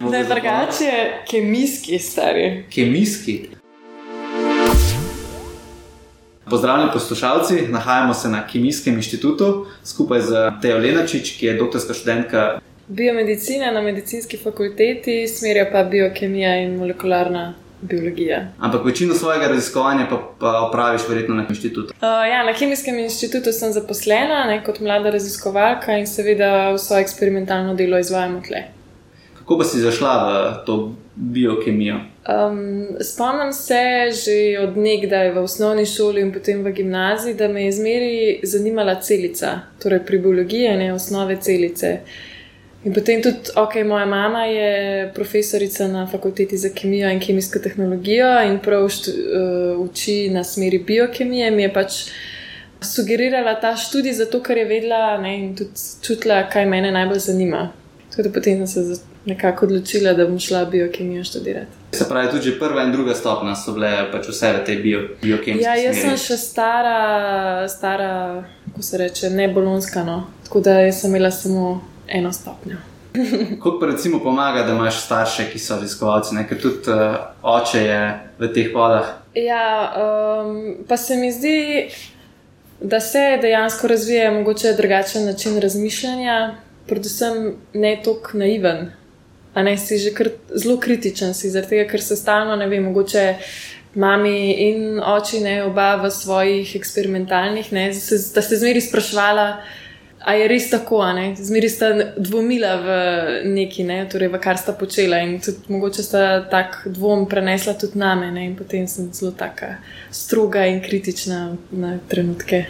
Je drugače kemijski stari. Kemijski. Pozdravljeni poslušalci, nahajamo se na Kemijskem inštitutu skupaj z Tejo Lenačič, ki je doktorska študentka biomedicine na medicinski fakulteti, smerja pa biokemija in molekularna biologija. Ampak večino svojega raziskovanja pa, pa opraviš verjetno na inštitutu. Uh, ja, na Kemijskem inštitutu sem zaposlena ne, kot mlada raziskovalka in seveda vso eksperimentalno delo izvajamo tle. Kako pa si zašla v to biokemijo? Um, spomnim se že od nekdaj v osnovni šoli in potem v gimnaziji, da me je zmeri zanimala celica, torej pri biologiji, ne osnove celice. In potem tudi, ok, moja mama je profesorica na fakulteti za kemijo in kemijsko tehnologijo in prav štu, uh, uči na smeri biokemije. Mi je pač sugerirala ta študij zato, ker je vedela ne, in tudi čutila, kaj mene najbolj zanima. Da potem sem se nekako odločila, da bom šla biokemijo študirati. Se pravi, tudi prva in druga stopna so bile pač vse v tej bio, biokemiji. Ja, jaz sem še stara, stara, kako se reče, ne bolonska, no. tako da sem imela samo eno stopnjo. Kako pa recimo pomaga, da imaš starše, ki so raziskovalci, ker tudi uh, oče je v teh vodah? Ja, um, pa se mi zdi, da se dejansko razvija mogoče drugačen način razmišljanja, predvsem ne toliko naiven. A ne si že zelo kritičen, zaradi tega, ker se stalno, ne vem, mogoče mami in oči, ne oba v svojih eksperimentalnih, ne, da se zmeri sprašvala. A je res tako, ne? zmeri sta dvomila v neki, ne? torej v kar sta počela in tudi mogoče sta tak dvom prenesla tudi name ne? in potem sem zelo taka stroga in kritična na trenutke.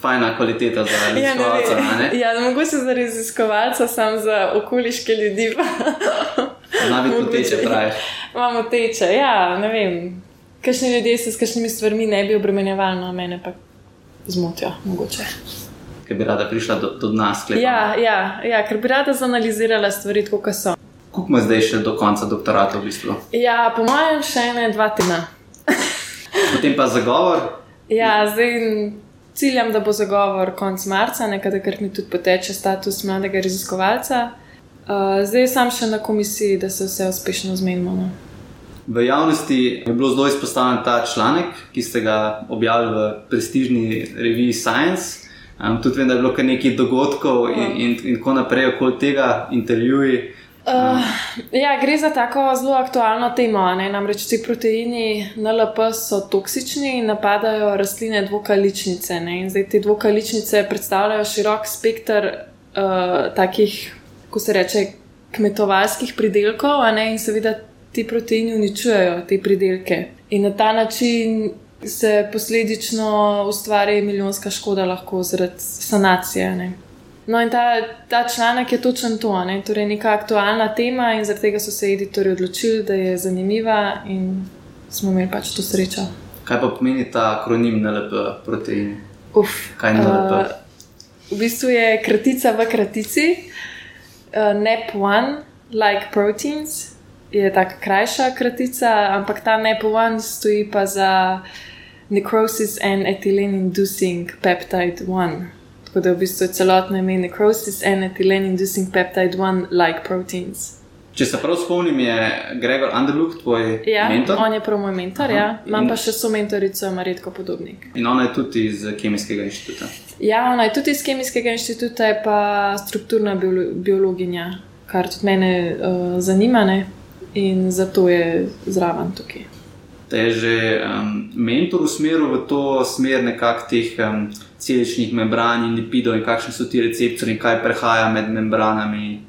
Fajna kvaliteta za raziskovalca. Ja, ja, mogoče za raziskovalca, sam za okoliške ljudi. Znamo biti teče, praviš. Imamo teče, ja, ne vem. Kakšni ljudje se s kakšnimi stvarmi ne bi obremenjevali, no mene pa zmotijo, mogoče ker bi rada prišla do, do nas. Ja, ja, ja, ker bi rada zanalizirala stvari, kot so. Kako ima zdaj še do konca doktorata v bistvu? Ja, po mojem, še ene dva tedna. Potem pa zagovor. Ja, zdaj ciljam, da bo zagovor konec marca, nekaj, kar mi tudi poteče status mladega raziskovalca. Uh, zdaj sem še na komisiji, da se vse uspešno zmenimo. No. V javnosti je bilo zelo izpostavljen ta članek, ki ste ga objavili v prestižni reviji Science. Um, tudi vem, da je bilo kar nekaj dogodkov in, in, in tako naprej okoli tega intervjuja. Uh, ja, gre za tako zelo aktualno temo. Ne? Namreč ti proteini NLP so toksični in napadajo rastline dvokaličnice. Zdaj te dvokaličnice predstavljajo širok spekter uh, takih, ko se reče, kmetovalskih pridelkov, in seveda ti proteini uničujejo te pridelke. In na ta način se posledično ustvari milijonska škoda, lahko zaradi sanacije. Ne. No, in ta, ta članek je točen to, ne. torej neka aktualna tema, in zaradi tega so se editori odločili, da je zanimiva, in smo imeli pač to srečo. Kaj pa pomeni ta akronim NLP protein? Uf, kaj je NLP? Uh, v bistvu je kratica v kratici, uh, NEP1, like proteins. Je tako krajša kratica, ampak ta NEP1 stoji pa za necrosis and ethylene inducing peptide 1. Tako da v bistvu celotno ime necrosis and ethylene inducing peptide 1 like proteins. Če se prav spomnim, je Gregor Underlook tvoj ja, mentor? On je prav moj mentor, Aha. ja. Imam in... pa še so mentorico Maritko Podobnik. In ona je tudi iz Kemijskega inštituta. Ja, ona je tudi iz Kemijskega inštituta, je pa strukturna biologinja, kar tudi mene uh, zanima ne? in zato je zraven tukaj da je že um, mentor usmeril v to smer nekakšnih um, celičnih membran in lipidov in kakšni so ti receptori kaj prehaja med membranami.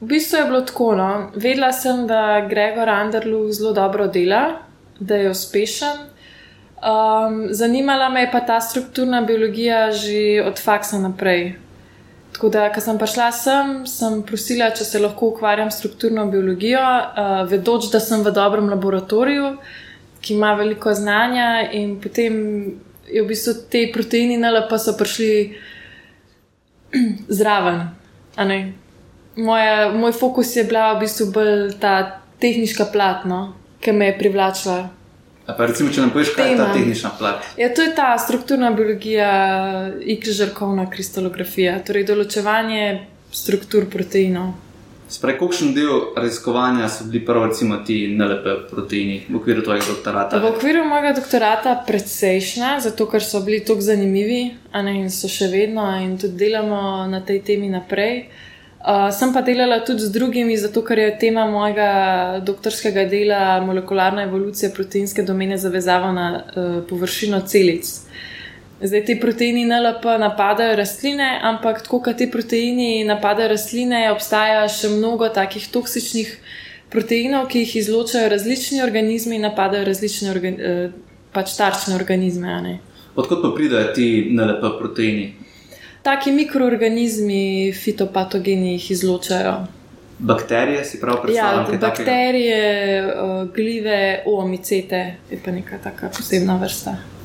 V bistvu je bilo tako. No. Vedela sem, da Gregor Anderlu zelo dobro dela, da je uspešen. Um, zanimala me je pa ta strukturna biologija že od faksa naprej. Tako da, ko sem prišla sem, sem prosila, če se lahko ukvarjam s strukturno biologijo, uh, vedoč, da sem v dobrem laboratoriju ki ima veliko znanja, in potem je v bistvu te proteini NLP so prišli zraven. Moja, moj fokus je bila v bistvu bolj ta tehnička plat, no, ki me je privlačila. Pa recimo, če nam poveš, kaj je ta tehnična plat? Ja, to je ta strukturna biologija, ikžarkovna kristalografija, torej določevanje struktur proteinov. Sprej, kakšen del raziskovanja so bili prvo, recimo, ti NLP proteini v okviru tvojega doktorata? V okviru mojega doktorata precejšnja, zato ker so bili tako zanimivi ne, in so še vedno in tudi delamo na tej temi naprej. Uh, sem pa delala tudi z drugimi, zato ker je tema mojega doktorskega dela molekularna evolucija proteinske domene zavezava na uh, površino celic. Zdaj ti proteini NLP napadajo rastline, ampak tako kot ti proteini napadajo rastline, obstaja še mnogo takih toksičnih proteinov, ki jih izločajo različni organizmi in napadajo različne organ, eh, pač tarčne organizme. Odkot pa pridejo ti NLP proteini? Taki mikroorganizmi, fitopatogeni jih izločajo. Bakterije si prav predstavljate? Ja, bakterije, takega? Eh, glive, omicete, je pa neka taka posebna vrsta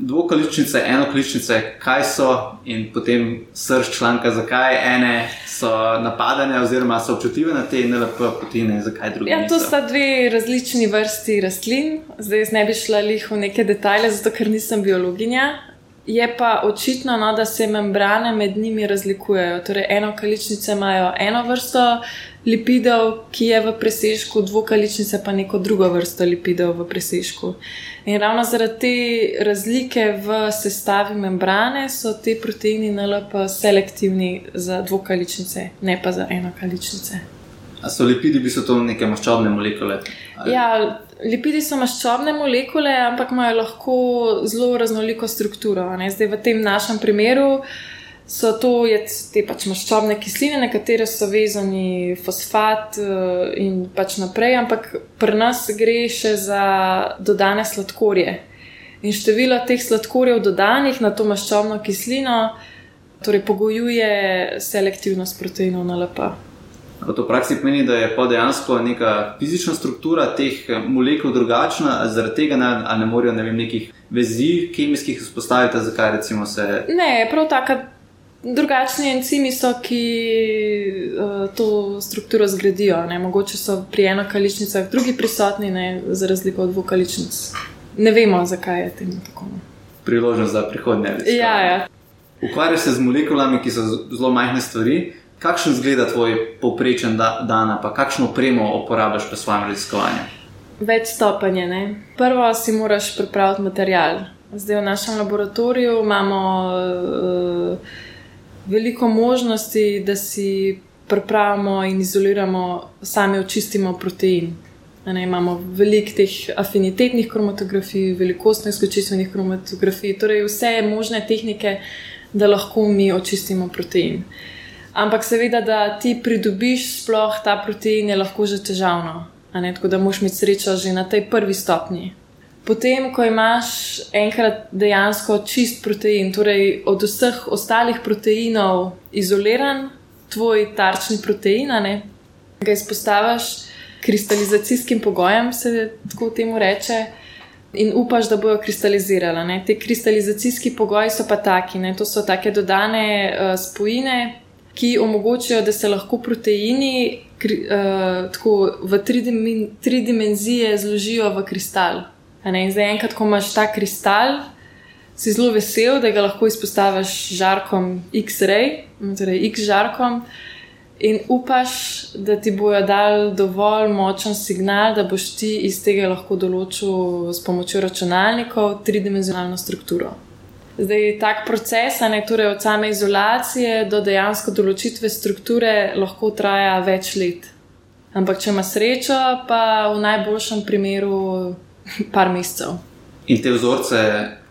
dvokoličnice, enokoličnice, kaj so in potem srč članka, zakaj ene so napadene oziroma so občutljive na te NLP proteine, zakaj druge. Ja, to sta dve različni vrsti rastlin. Zdaj ne bi šla lih v neke detajle, zato ker nisem biologinja. Je pa očitno, no, da se membrane med njimi razlikujejo. Torej, enokoličnice imajo eno vrsto lipidov, ki je v presežku, dvokoličnice pa neko drugo vrsto lipidov v presežku. In ravno zaradi te razlike v sestavi membrane so ti proteini NLP selektivni za dvokaličnice, ne pa za enokaličnice. A so lipidi, bi so to neke maščobne molekule? Ali? Ja, lipidi so maščobne molekule, ampak imajo lahko zelo raznoliko strukturo. Ne? Zdaj v tem našem primeru so to te pač maščobne kisline, na katere so vezani fosfat eh, in pač naprej, ampak pri nas gre še za dodane sladkorje. In število teh sladkorjev dodanih na to maščobno kislino torej pogojuje selektivnost proteinov na LP. To v praksi pomeni, da je pa dejansko neka fizična struktura teh molekul drugačna, zaradi tega ne, ne morejo ne vem, nekih vezi kemijskih vzpostaviti, zakaj recimo se. Ne, prav tako drugačni encimi so, ki uh, to strukturo zgradijo. Ne? Mogoče so pri enokaličnicah drugi prisotni, ne? za razliko od dvokaličnic. Ne vemo, zakaj je temu tako. Ne? Priložnost za prihodnje. Ja, ja. Ukvarjaš se z molekulami, ki so zelo majhne stvari. Kakšen zgleda tvoj povprečen da, dan, pa kakšno opremo uporabljaš pri svojem raziskovanju? Več stopanje. Ne? Prvo si moraš pripraviti material. Zdaj v našem laboratoriju imamo. Uh, veliko možnosti, da si pripravimo in izoliramo, sami očistimo protein. Ne, imamo veliko teh afinitetnih kromatografij, velikostnih izključitvenih kromatografij, torej vse možne tehnike, da lahko mi očistimo protein. Ampak seveda, da ti pridobiš sploh ta protein, je lahko že težavno. Tako da moš imeti srečo že na tej prvi stopni. Potem, ko imaš enkrat dejansko čist protein, torej od vseh ostalih proteinov izoliran, tvoj tarčni protein, ne, ga izpostaviš kristalizacijskim pogojem, se tako temu reče, in upaš, da bojo kristalizirala. Ne. Te kristalizacijski pogoji so pa taki, ne, to so take dodane uh, spojine, ki omogočajo, da se lahko proteini kri, uh, tako v tri, dimen, tri dimenzije zložijo v kristal. In zdaj, enkrat, ko imaš ta kristal, si zelo vesel, da ga lahko izpostaviš žarkom X-ray, torej X-žarkom, in upaš, da ti bojo dali dovolj močen signal, da boš ti iz tega lahko določil s pomočjo računalnikov tridimenzionalno strukturo. Zdaj, tak proces, ne, torej od same izolacije do dejansko določitve strukture, lahko traja več let. Ampak, če imaš srečo, pa v najboljšem primeru par mesecev. In te vzorce,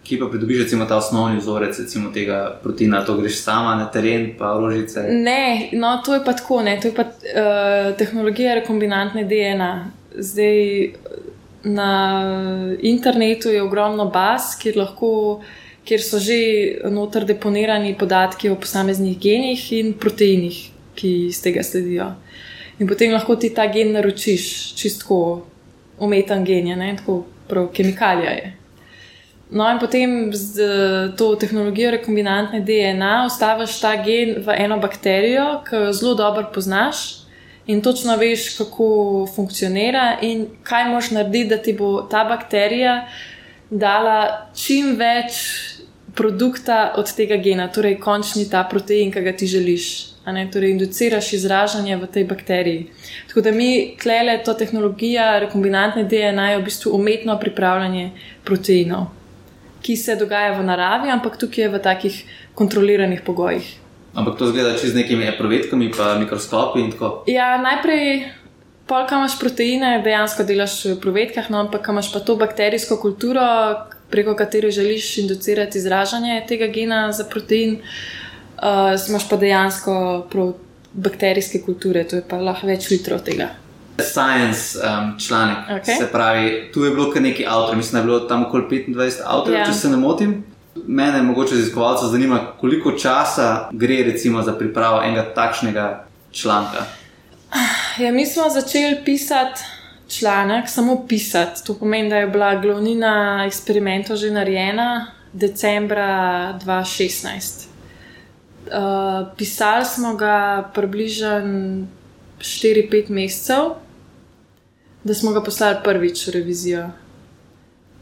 ki pa pridobiš, recimo ta osnovni vzorec, recimo tega proteina, to greš sama na teren, pa rožice? Ne, no, to je pa tako, ne, to je pa uh, tehnologija rekombinantne DNA. Zdaj na internetu je ogromno baz, kjer lahko. Ker so že noter deponirani podatki o posameznih genih in proteinih, ki iz tega sledijo. In potem lahko ti ta gen naročiš, čistko umeten gen, ne tako prav kemikalija je. No, in potem z to tehnologijo rekombinantne DNA ostaviš ta gen v eno bakterijo, ki jo zelo dobro poznaš in točno veš, kako funkcionira in kaj moš narediti, da ti bo ta bakterija dala čim več produkta od tega gena, torej končni ta protein, ki ga ti želiš. Ne, torej, induciraš izražanje v tej bakteriji. Tako da mi klele to tehnologijo, rekombinantne DNA, je v bistvu umetno pripravljanje proteinov, ki se dogaja v naravi, ampak tukaj je v takih kontroliranih pogojih. Ampak to zgleda čez nekimi eprovetkami, pa mikroskopi in tako. Ja, najprej pol, kam imaš proteine, dejansko delaš v provetkah, no, ampak imaš pa to bakterijsko kulturo, preko katere želiš inducirati izražanje tega gena za protein, uh, imaš pa dejansko bakterijske kulture, to je pa lahko več litrov tega. Science um, članek, Okay. se pravi, tu je bilo kar nekaj avtorjev, mislim, da je bilo tam okoli 25 avtorjev, Ja. če se ne motim. Mene, mogoče raziskovalca, zanima, koliko časa gre recimo za pripravo enega takšnega članka. Ja, mi smo začeli pisati članek, samo pisati. To pomeni, da je bila glavnina eksperimentov že narejena decembra 2016. Uh, pisali smo ga približno 4-5 mesecev, da smo ga poslali prvič v revizijo.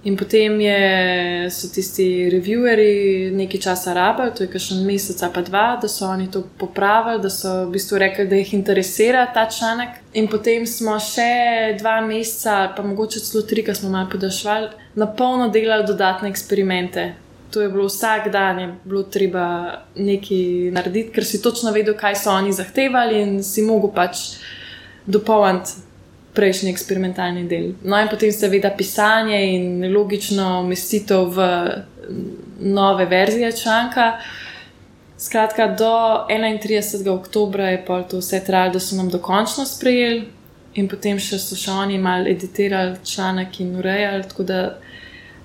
In potem je, so tisti reviewerji nekaj časa rabili, to je kakšen mesec ali pa dva, da so oni to popravili, da so v bistvu rekli, da jih interesira ta članek. In potem smo še dva meseca, pa mogoče celo tri, ki smo malo podaljšvali, na polno delali dodatne eksperimente. To je bilo vsak dan, je bilo treba nekaj narediti, ker si točno vedel, kaj so oni zahtevali in si mogel pač dopolniti prejšnji eksperimentalni del. No, in potem seveda pisanje in logično umestitev v nove verzije članka. Skratka, do 31. oktobra je pol to vse trajalo, da so nam dokončno sprejeli, in potem še so še oni malo editirali članek in urejali. Tako da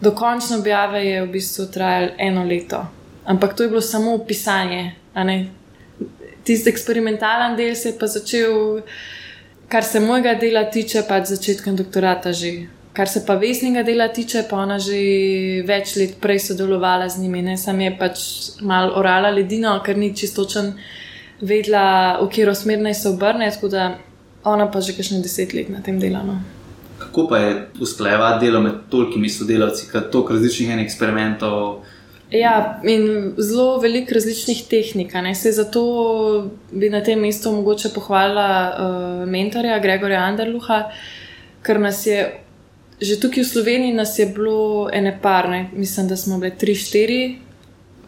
dokončno objave je v bistvu trajalo eno leto. Ampak to je bilo samo pisanje. Tisti eksperimentalen del se je pa začel kar se mojega dela tiče, pač začetkom doktorata že. Kar se pa vesnega dela tiče, pa ona že več let prej sodelovala z njimi, ne sam je pač malo orala ledino, ker ni čistočen vedela, v katero smer naj se obrne, tako da ona pa že kakšne deset let na tem dela. Kako pa je usklajevati delo med tolikimi sodelavci, ker toliko različnih eksperimentov. Ja, in zelo veliko različnih tehnik. zato bi na tem mestu mogoče pohvalila uh, mentorja Gregorja Anderluha, ker nas je že tukaj v Sloveniji nas je bilo ene par, ne. mislim, da smo bili tri, štiri,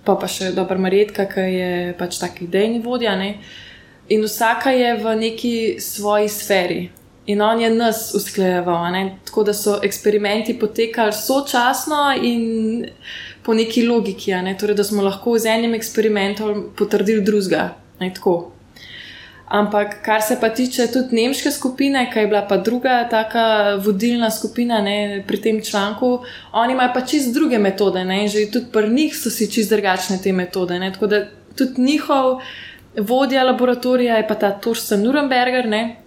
pa pa še dobra Marjetka, ki je pač taki idejni vodja. Ne. In vsaka je v neki svoji sferi. In on je nas usklajeval, ne? tako da so eksperimenti potekali sočasno in po neki logiki, ne? torej da smo lahko z enim eksperimentom potrdili drugega. Ampak kar se pa tiče tudi nemške skupine, ki je bila pa druga taka vodilna skupina ne, pri tem članku, oni imajo pa čist druge metode ne, in že tudi pri njih so si čist drugačne te metode. Ne, tako da tudi njihov vodja laboratorija je pa ta Torsten Nuremberger ne,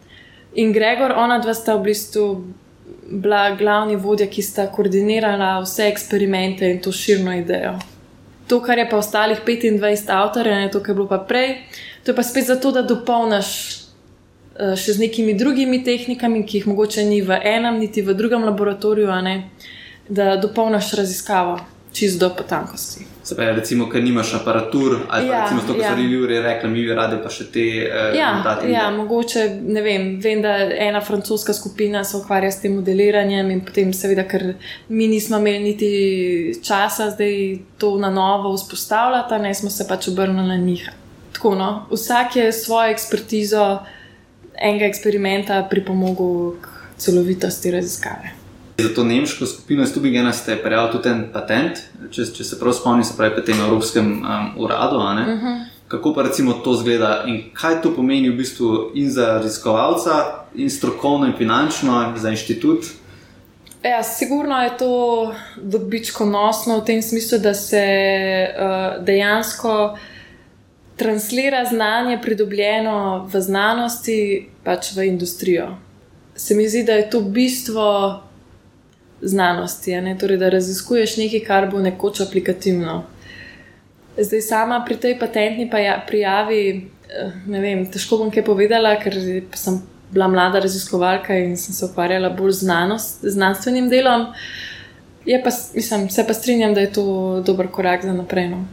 in Gregor, ona dva sta v bistvu bila glavni vodja, ki sta koordinirala vse eksperimente in to širno idejo. To, kar je pa ostalih 25 avtorjev, ne to, kar je bilo pa prej, to je pa spet zato, da dopolniš eh, še z nekimi drugimi tehnikami, ki jih mogoče ni v enem, niti v drugem laboratoriju, ne, da dopolniš raziskavo čist do potankosti. Se pravi, recimo, ker nimaš aparatur ali pa Ja, recimo to, kar ja. so Juri rekli, mi bi radi pa še te eh, Ja, ja, mogoče ne vem. Vem, da ena francoska skupina se ukvarja s tem modeliranjem, in potem, seveda, ker mi nismo imeli niti časa zdaj to na novo vzpostavljati, ne smo se pač obrnili na njih. Tako, no, vsak je svojo ekspertizo enega eksperimenta pripomogel k celovitosti raziskave. Za to nemško skupino iz Tubigena ste prijavili tudi en patent, če, če se prav spomnim, se pravi, pri tem Evropskem um, uradu. Uh -huh. Kako pa recimo to zgleda in kaj to pomeni v bistvu in za raziskovalca, in strokovno, in finančno, in za inštitut? Ja, sigurno je to dobičkonosno v tem smislu, da se uh, dejansko translira znanje, pridobljeno v znanosti, pač v industrijo. Se mi zdi, da je to bistvo znanosti, ne? torej, da raziskuješ nekaj, kar bo nekoč aplikativno. Zdaj, sama pri tej patentni pa ja, prijavi, eh, ne vem, težko bom kaj povedala, ker sem bila mlada raziskovalka in sem se ukvarjala bolj z znanost, znanstvenim delom. Je pa, mislim, se pa strinjam, da je to dober korak za naprej. No.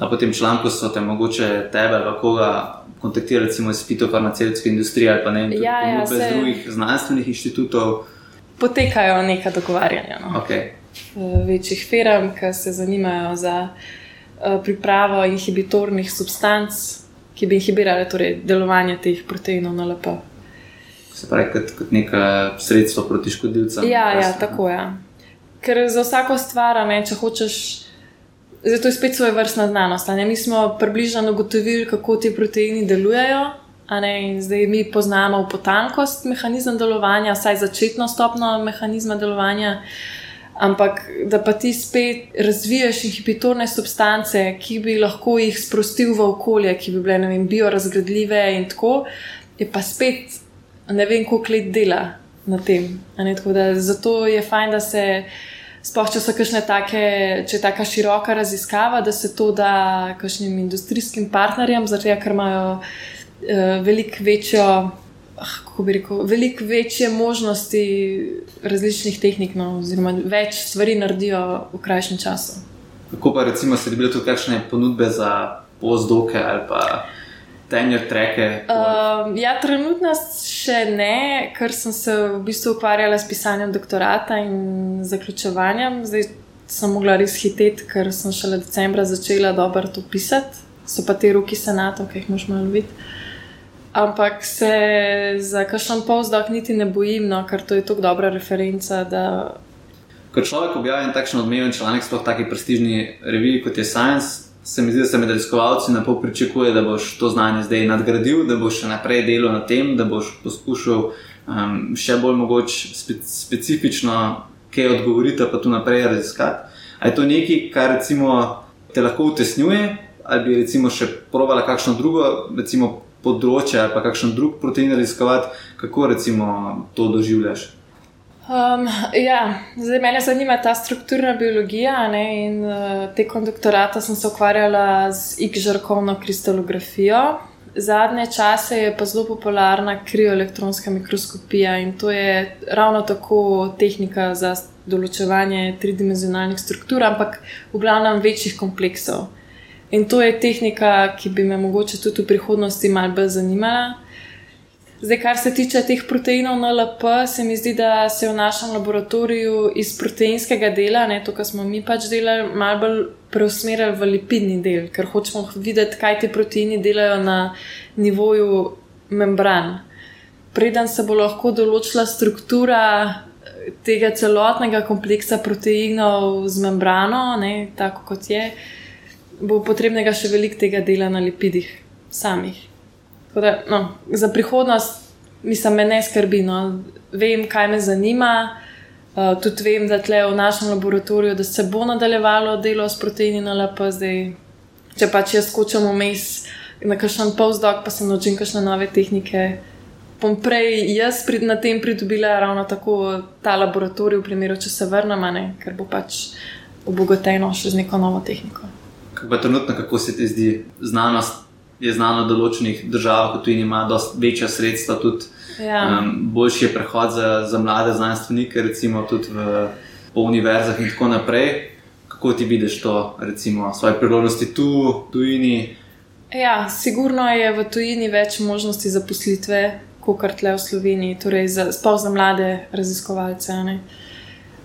Na tem članku so te mogoče tebe ali koga kontaktirali, recimo iz fitofarmacevtske industrije ali pa ne vem, Ja, ja, se- drugih znanstvenih inštitutov. Potekajo neka dogovarjanja. No. Okay. večjih firm, ki se zanimajo za eh, pripravo inhibitornih substanc, ki bi inhibirale torej, delovanje teh proteinov na LP. Se pravi, kot, kot neka sredstvo proti škodljivcem. Ja, ja, tako je. Ja. Ker za vsako stvar, ne, če hočeš. Zato je spet svoje vrstna znanost. Ne? Mi smo približno ugotovili, kako ti proteini delujejo? In zdaj mi poznamo v potankost mehanizem delovanja, vsaj začetno stopno mehanizma delovanja. Ampak da pa ti spet razviješ inhibitorne substance, ki bi lahko jih sprostil v okolje, ki bi bile vem, biorazgradljive in tako, je pa spet ne vem, koliko let dela na tem. da zato je fajn, da se. Sploh, če so kakšne take, če je tako široka raziskava, da se to da kakšnim industrijskim partnerjem, zato ker imajo veliko večjo, ah, kako bi rekel, veliko večje možnosti različnih tehnik, no, oziroma več stvari naredijo v krajšem času. Kako pa recimo se dobile tudi kakšne ponudbe za postdoke ali pa tenure treke? Um, ja, trenutno še ne, ker sem se v bistvu ukvarjala s pisanjem doktorata in zaključevanjem. Zdaj sem mogla res hiteti, ker sem šele decembra začela dobro to pisati. So pa te roki senatov, ki jih moš malo videti. Ampak se za kakšen postdoc niti ne bojim, no, ker to je tako dobra referenca. Da... Ko človek objavi en takšen odmeven članek, sploh taki prestižni reviji kot je Science, se mi zdi, da se med raziskovalci na pol pričakuje, da boš to znanje zdaj nadgradil, da boš še naprej delal na tem, da boš poskušal um, še bolj mogoč spe, specifično kaj odgovoriti, pa tu naprej raziskati. A je to nekaj, kar te lahko utesnjuje, ali bi recimo še provala kakšno drugo, recimo področje ali pa kakšen drug protein raziskovati, kako recimo to doživljaš? Um, ja, zdaj me zanima ta strukturna biologija. Ne, in, uh, tekom doktorata sem se ukvarjala z X-žarkovno kristalografijo. Zadnje čase je pa zelo popularna krioelektronska mikroskopija in to je ravno tako tehnika za določevanje tridimenzionalnih struktur, ampak v glavnem večjih kompleksov. In to je tehnika, ki bi me mogoče tudi v prihodnosti malce bolj zanimala. Zdaj, kar se tiče teh proteinov NLP, se mi zdi, da se v našem laboratoriju iz proteinskega dela, ne, to, kar smo mi pač delali, malo bolj preusmerili v lipidni del, ker hočemo videti, kaj ti proteini delajo na nivoju membran. Preden se bo lahko določila struktura eh, tega celotnega kompleksa proteinov z membrano, ne, tako kot je, bo potrebnega še veliko tega dela na lipidih samih. Tako Da, no, za prihodnost, mislim, me ne skrbi. No. Vem, kaj me zanima. Uh, tudi vem, da tle v našem laboratoriju, da se bo nadaljevalo delo s proteini na LP. Zdaj, če pač jaz skočim vmes na kakšen postdoc, pa se naučim kakšne nove tehnike, bom prej jaz prid, na tem pridobila ravno tako ta laboratorij, v primeru, če se vrnem, ne, ker bo pač obogateno še z neko novo tehniko. Kako pa trenutno, kako se ti zdi znanost? Je znano, da v določenih državah, kot tudi ima, dosti večja sredstva, tudi Ja. um, boljši je prehod za, za mlade znanstvenike, recimo tudi v, po univerzah in tako naprej. Kako ti vidiš to, recimo, svoje priložnosti tu, tujini? Ja, sigurno je v tujini več možnosti zaposlitve, kot kar tle v Sloveniji, torej za, sploh za mlade raziskovalce. ne.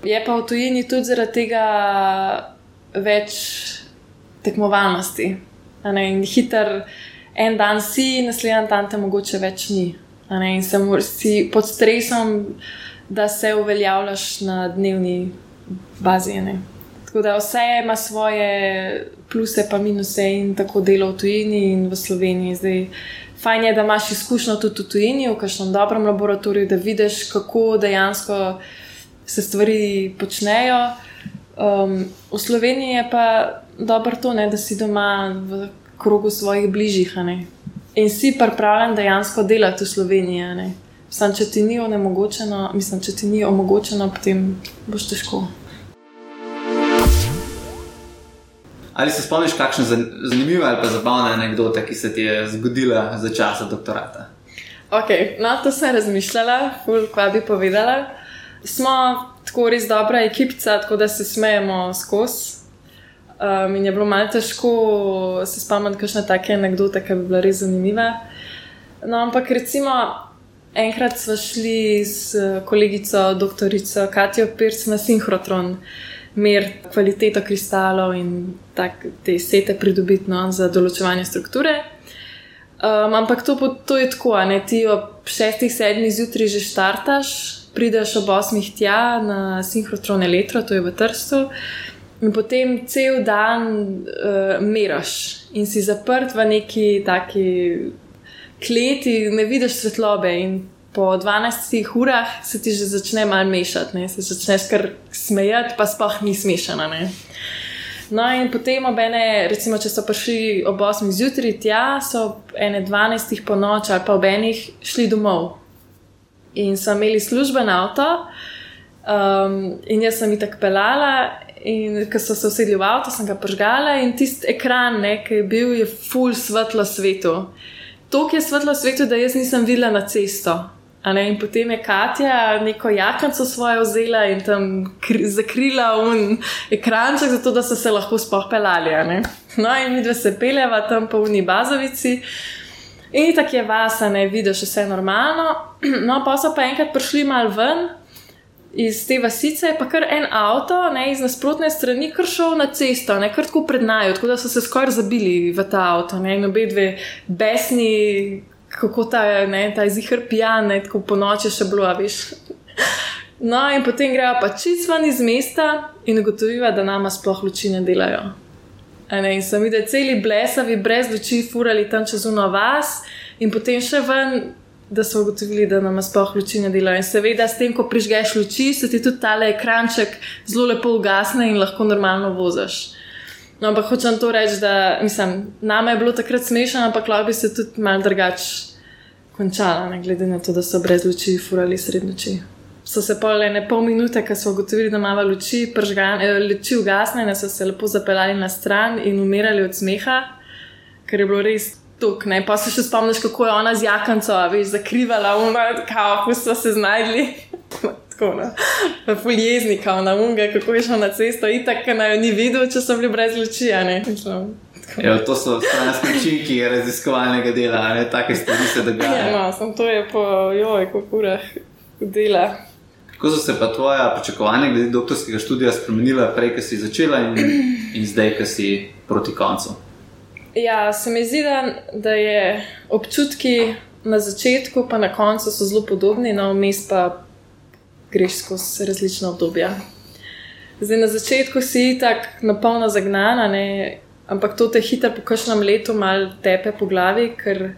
Je pa v tujini tudi zaradi tega več tekmovalnosti. ne, In hiter en dan si, naslednji dan te mogoče več ni. ne, In se mor- si pod stresom, da se uveljavljaš na dnevni bazi. ne. Tako da vse ima svoje pluse, pa minuse in tako delo v tujini in v Sloveniji. Zdaj, fajn je, da imaš izkušnjo tudi v tujini, v kakšnem dobrem laboratoriju, da vidiš, kako dejansko se stvari počnejo. Um, v Sloveniji je pa dobro to, ne, da si doma v krogu svojih bližjih ne. in si pripravljen dejansko delati v Sloveniji. Sam, če ti ni onemogočeno, mislim, če ti ni omogočeno, potem boš težko. Ali se spomniš kakšne zan- zanimive ali pa zabavne anekdote, ki se ti je zgodila za časa doktorata? Ok, no, to sem razmišljala, ful, kva bi povedala. Smo tako res dobra ekipica, tako da se smejemo skozi. Um, in je bilo malo težko se spomniti, kakšne take anekdote, ki bi bile res zanimive. No, ampak recimo, enkrat smo šli s kolegico, doktorico Katijo Pirc na sinhrotron, mer kvaliteto kristalov in tak, te sete pridobiti no, za določevanje strukture. Um, ampak to, to je tako, ne ti ob šestih, sedmih zjutraj že štartaš, prideš ob osmih tja na sinhrotron elektro, to je v Trstu. In potem cel dan uh, meraš in si zaprt v neki taki kleti, ne vidiš svetlobe. In po 12 urah se ti že začne malo mešati, ne? se začneš kar smejati, pa sploh ni smešana. Ne? No, in potem ob ene, recimo, če so prišli ob 8 zjutraj tja, so ob ene 12 po noč ali pa ob enih šli domov. In so imeli služben avto, um, in jaz sem jih tako pelala. In ko so se usedli v avto, sem ga požgala in tisti ekran, ne, ki je bil, je full svetlo svetu. To, ki je svetlo svetu, da jaz nisem videla na cesto. In potem je Katja neko jakanco svojo vzela in tam zakrila un ekranček, zato da so se lahko spohpelali. No, in mi dve se peljeva tam po uni bazovici. In tako je vas, ne vidiš vse normalno. No, pa so pa enkrat prišli mal ven iz te vasice, pa kar en avto, ne iz nasprotne strani, kar šel na cesto, ne kar tako pred nami, tako da so se skoraj zabili v ta avto. Ne, in obe dve besni, kako ta je, ne, ta je zihar pijan, ne, tako po noči še bilo, veš. No, in potem grejo pa čist ven iz mesta in ugotovijo, da nama sploh luči ne delajo. Ne, in sem videl celi blesavi, brez luči, furali tam čez uno vas, in potem še ven da so ugotovili, da nam sploh luči ne delajo. In seveda, s tem, ko prižgeš luči, se ti tudi tale ekranček zelo lepo ugasne in lahko normalno voziš. No, ampak hočem to reči, da mislim, nama je bilo takrat smešno, ampak lahko bi se tudi mal drugače končala, ne glede na to, da so brez luči furali sred noči. So se pa le ne pol minute, ko so ugotovili, da imamo luči, pržgane, eh, luči ugasne, so se lepo zapeljali na stran in umirali od smeha, ker je bilo res tuk, ne? pa se še spomniš, kako je ona z jakanco, veš, zakrivala, umrla, kako so se znašli. Tako, no. Fuljezni, kao na unge, kako je šel na cesto, in tako naj jo ni videl, če so bili brez luči. Ja, to so stranski učinki raziskovalnega dela, ne take stvari se dogajajo. Ja, no, sem to je po joj, kako urah dela. Kako so se pa tvoja pričakovanja glede doktorskega študija spremenila, prej, ko si začela in, in zdaj, ko si proti koncu? Ja, se mi zdi, da, da je občutki na začetku, pa na koncu so zelo podobni, no, vmes pa greš skozi različna obdobja. Zdaj, na začetku si tako napolno zagnana, ne, ampak to te hitro po kažem letu malo tepe po glavi, ker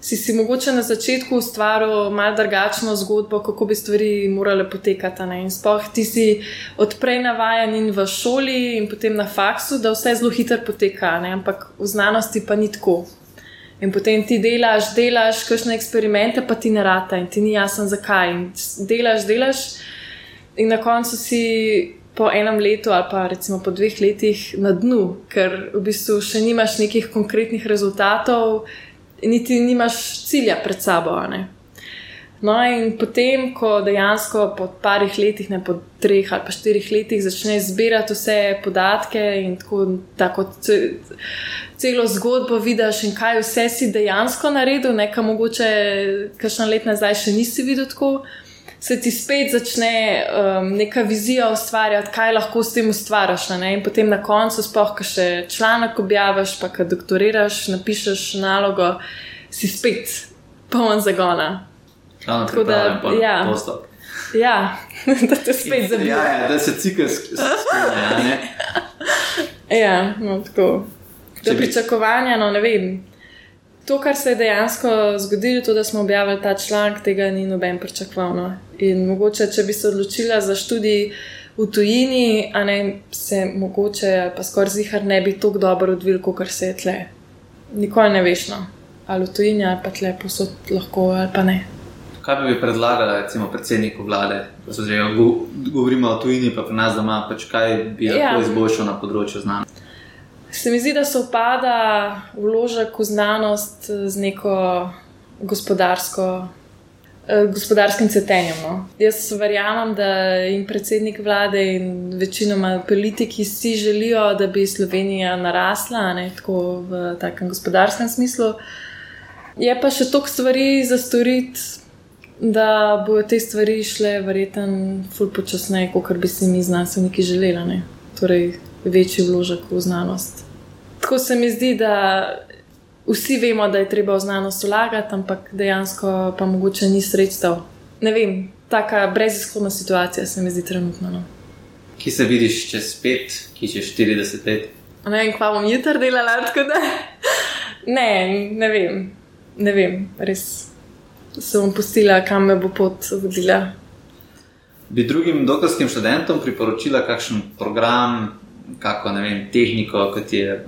si si mogoče na začetku ustvaril malo drugačno zgodbo, kako bi stvari morale potekati. Ne? In spoh ti si odprej navajen in v šoli, in potem na faksu, da vse zelo hitro poteka, ne? ampak v znanosti pa ni tako. In potem ti delaš, delaš, kakšne eksperimente, pa ti ne rata in ti ni jasno, zakaj. In delaš, delaš, in na koncu si. Po enem letu, ali pa recimo po dveh letih, na dnu, ker v bistvu še nimaš nekih konkretnih rezultatov, niti nimaš cilja pred sabo. No, in potem, ko dejansko po parih letih, ne po treh ali pa štirih letih, začneš zbirati vse podatke in tako, tako celo zgodbo vidiš, in kaj vse si dejansko naredil, nekaj mogoče, kakšno let nazaj še nisi videl tako se ti spet začne um, neka vizija ustvarjati, kaj lahko s tem ustvariš. In potem na koncu, spoh, ki še članek objaviš, pa ki doktoriraš, napišeš nalogo, si spet poln zagona. Tako da, ja. Ja, da te spet zabijajo. Ja, ja, da se ciklus spremenja. Ja, no, tako. Če pričakovanja, no ne vem to, kar se je dejansko zgodilo, to, da smo objavili ta članek, tega ni noben pričakoval. No. In mogoče, če bi se odločila za študij v tujini, a ne se mogoče, pa skoraj zihar ne bi tako dobro odvil, kot se je tle. Nikoli ne veš, no. ali v tujini, ali pa tle posod lahko, ali pa ne. Kaj bi predlagala, recimo, predsedniku vlade, da se že govorimo o tujini, pa pri nas doma, pač kaj bi lahko ja. izboljšal na področju znanja? Se mi zdi, da se upada vložek v znanost z neko gospodarsko eh, gospodarskim cvetenjem. No. Jaz verjamem, da in predsednik vlade in večinoma politiki si želijo, da bi Slovenija narasla, ne tako v takem gospodarskem smislu. Je pa še toliko stvari za storiti, da bodo te stvari šle verjetno ful počasneje, kot bi si mi znanstveniki želeli. Torej, večji vložek v znanost. Tako se mi zdi, da vsi vemo, da je treba v znanost vlagati, ampak dejansko pa mogoče ni sredstev. Ne vem, taka brezizhodna situacija se mi zdi trenutno. No. Ki se vidiš čez pet, ki čez 40 let? Ne vem, kva bom jutri delala, tako da ne, ne vem ne vem, res se bom pustila, kam me bo pot vodila. Bi drugim doktorskim študentom priporočila kakšen program, kako ne vem, tehniko, kot je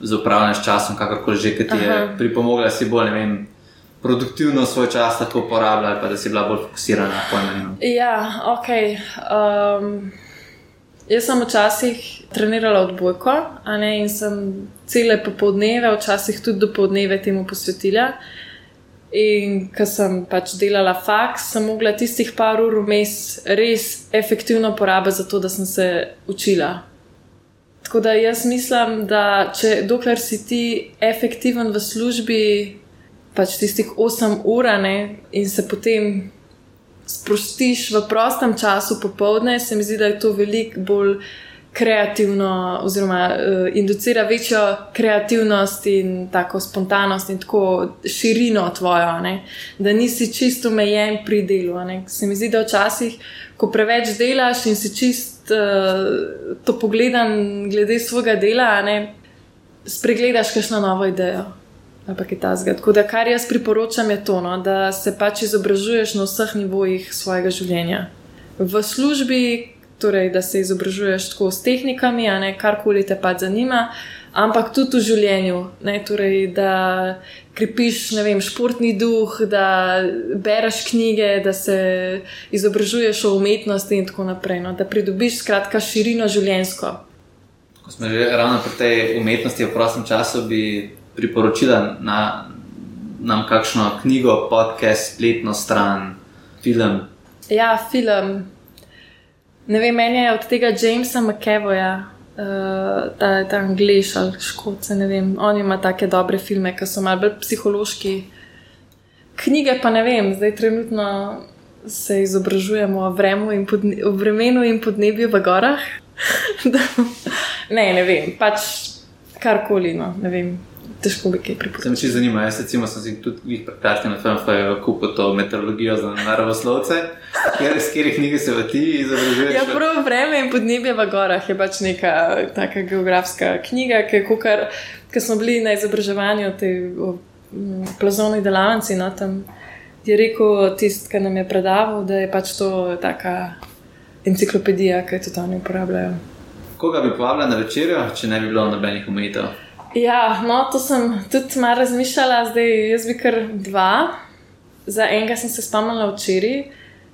za upravljanje s časom, kakorkoli že, ki ti je pripomogla, da si bolj ne vem. Produktivno svoj čas tako uporabljala, pa da si bila bolj fokusirana na pojmu. Ja, ok. Um, Jaz sem včasih trenirala odbojko, ne, in sem cele popoldneve, včasih tudi do popoldneve temu posvetila. In ko sem pač delala faks, sem mogla tistih par ur vmes res efektivno porabiti za to, da sem se učila. Tako da jaz mislim, da če dokler si ti efektiven v službi, pač tistih 8 ur, ne, in se potem sprostiš v prostem času popovdne, se mi zdi, da je to veliko bolj kreativno, oziroma uh, inducira večjo kreativnost in tako spontanost in tako širino tvojo, ne? da nisi čisto omejen pri delu. Ne? Se mi zdi, da včasih, ko preveč delaš in si čist uh, to pogledan glede svojega dela, ne? spregledaš kakšno novo idejo ali kaj tasga. Tako da, kar jaz priporočam, je to, no, da se pač izobražuješ na vseh nivojih svojega življenja. V službi, torej, da se izobražuješ tako s tehnikami, a ne karkoli te pač zanima. Ampak tudi v življenju, ne, torej, da krepiš vem, športni duh, da bereš knjige, da se izobražuješ o umetnosti in tako naprej. No, da pridobiš skratka širino življenjsko. Ko smo že ravno pri tej umetnosti v prostem času, bi priporočila na, nam kakšno knjigo, podcast, spletno stran, film? Ja, film. Ne vem, meni je od tega Jamesa McKevoja, uh, ta, ta angliš ali škotce, ne vem. On ima take dobre filme, ki so malo bolj psihološki. Knjige pa ne vem, zdaj trenutno se izobražujemo o, in podne, o vremenu in podnebju v gorah. ne, ne vem, pač karkoli, no, ne vem težko bi kaj pripričal. Se mi zdi zanimivo, jaz recimo sem si tudi jih prekratki na FMF kupil to meteorologijo za naravoslovce, kjer iz katerih knjige se v ti izobražuješ. Ja, prvo vreme in podnebje v gorah je pač neka taka geografska knjiga, ki je kukar, ker smo bili na izobraževanju te plazovni delavnici, no tam je rekel tist, ki nam je predaval, da je pač to taka enciklopedija, ki jo tudi oni uporabljajo. Koga bi povabila na večerjo, če ne bi bilo nobenih omejitev? Ja, no, to sem tudi malo razmišljala, zdaj jaz bi kar dva. Za enega sem se spomnila včeraj,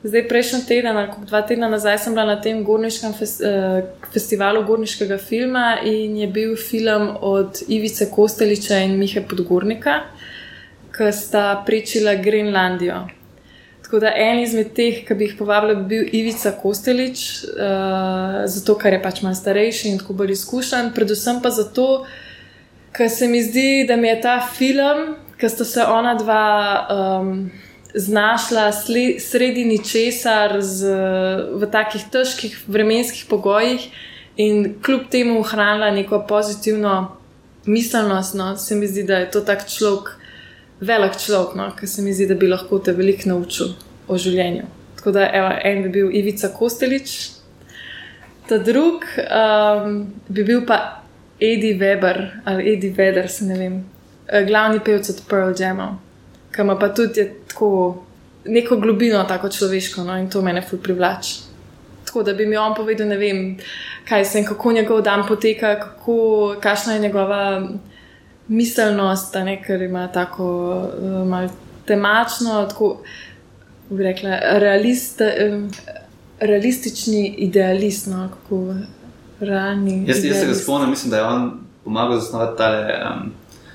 zdaj prejšnji teden, ali dva tedna nazaj, sem bila na tem gorniškem fes, eh, festivalu gorniškega filma in je bil film od Ivice Kosteliča in Mihe Podgornika, ki sta prečila Grenlandijo. Tako da en izmed teh, ki bi jih povabila, bi bil Ivica Kostelič, uh, zato ker je pač malo starejši in tako bolj izkušen, predvsem pa zato, ker ker se mi zdi, da mi je ta film, ki sta se ona dva um, znašla sredi ničesar v takih težkih vremenskih pogojih in kljub temu ohranila neko pozitivno miselnost. No, se mi zdi, da je to tak človek, velik človek, no, ki se mi zdi, da bi lahko te veliko naučil o življenju. Tako da evo, en bi bil Ivica Kostelič. Ta drug um, bi bil pa Eddie Weber ali Eddie Vedder, se ne vem, eh, glavni pevec od Pearl Jam, ki ima pa tudi tako neko globino, tako človeško, no, in to mene ful privlači. Tako da bi mi on povedal, ne vem, kaj se in kako njegov dan poteka, kako, kakšna je njegova miselnost, ne, ker ima tako uh, malo temačno, tako bi rekla, realist, uh, realistični idealist. No, kako, rani. Jaz, jaz se ga spomnim, mislim, da je on pomagal zasnovati ta um,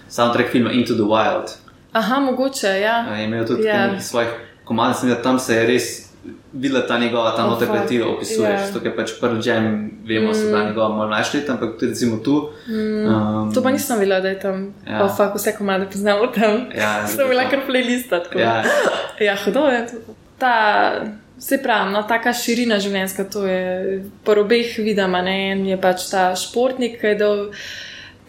soundtrack filma Into the Wild. Aha, mogoče. Ja. Je imel tudi ja. nekaj svojih komade sem videl, tam se je res videla ta njegova, ta Oh, nota, ki ti jo opisuješ. Ja. To je pač jam, vemo, mm. so bila njegova malo leta, ampak tudi recimo tu. Mm. Um, To pa nisem videla, da je tam. Ja. Ja. Oh, fuck, vse komade poznamo tam. Ja, Sem bila kar playlista. tako. Ja, Ja, hudo je. Ta, se pravi, no, taka širina življenjska, to je po obeh vidama. Ne? En je pač ta športnik, ki je dal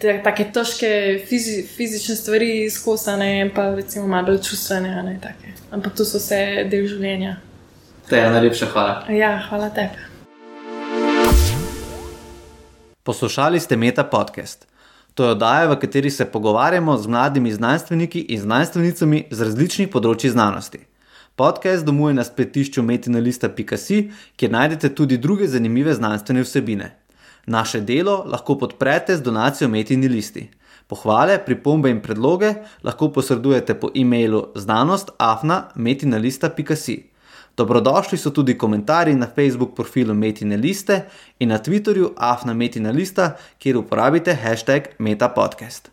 te, take težke fizi, fizične stvari skosane, in pa recimo malo bolj čustvene. a Ne, take. Ampak to so vse del življenja. te je najlepša hvala. Ja, hvala tebi. Poslušali ste Meta podcast. To je oddaja, v kateri se pogovarjamo z mladimi znanstveniki in znanstvenicami z različnih področji znanosti. Podcast domuje na spletišču metinalista.si, kjer najdete tudi druge zanimive znanstvene vsebine. Naše delo lahko podprete z donacijo Metini listi. Pohvale, pripombe in predloge lahko posredujete po e-mailu znanost.afna.metinalista.si. Dobrodošli so tudi komentarji na Facebook profilu Metine liste in na Twitterju afna Metina lista, kjer uporabite hashtag MetaPodcast.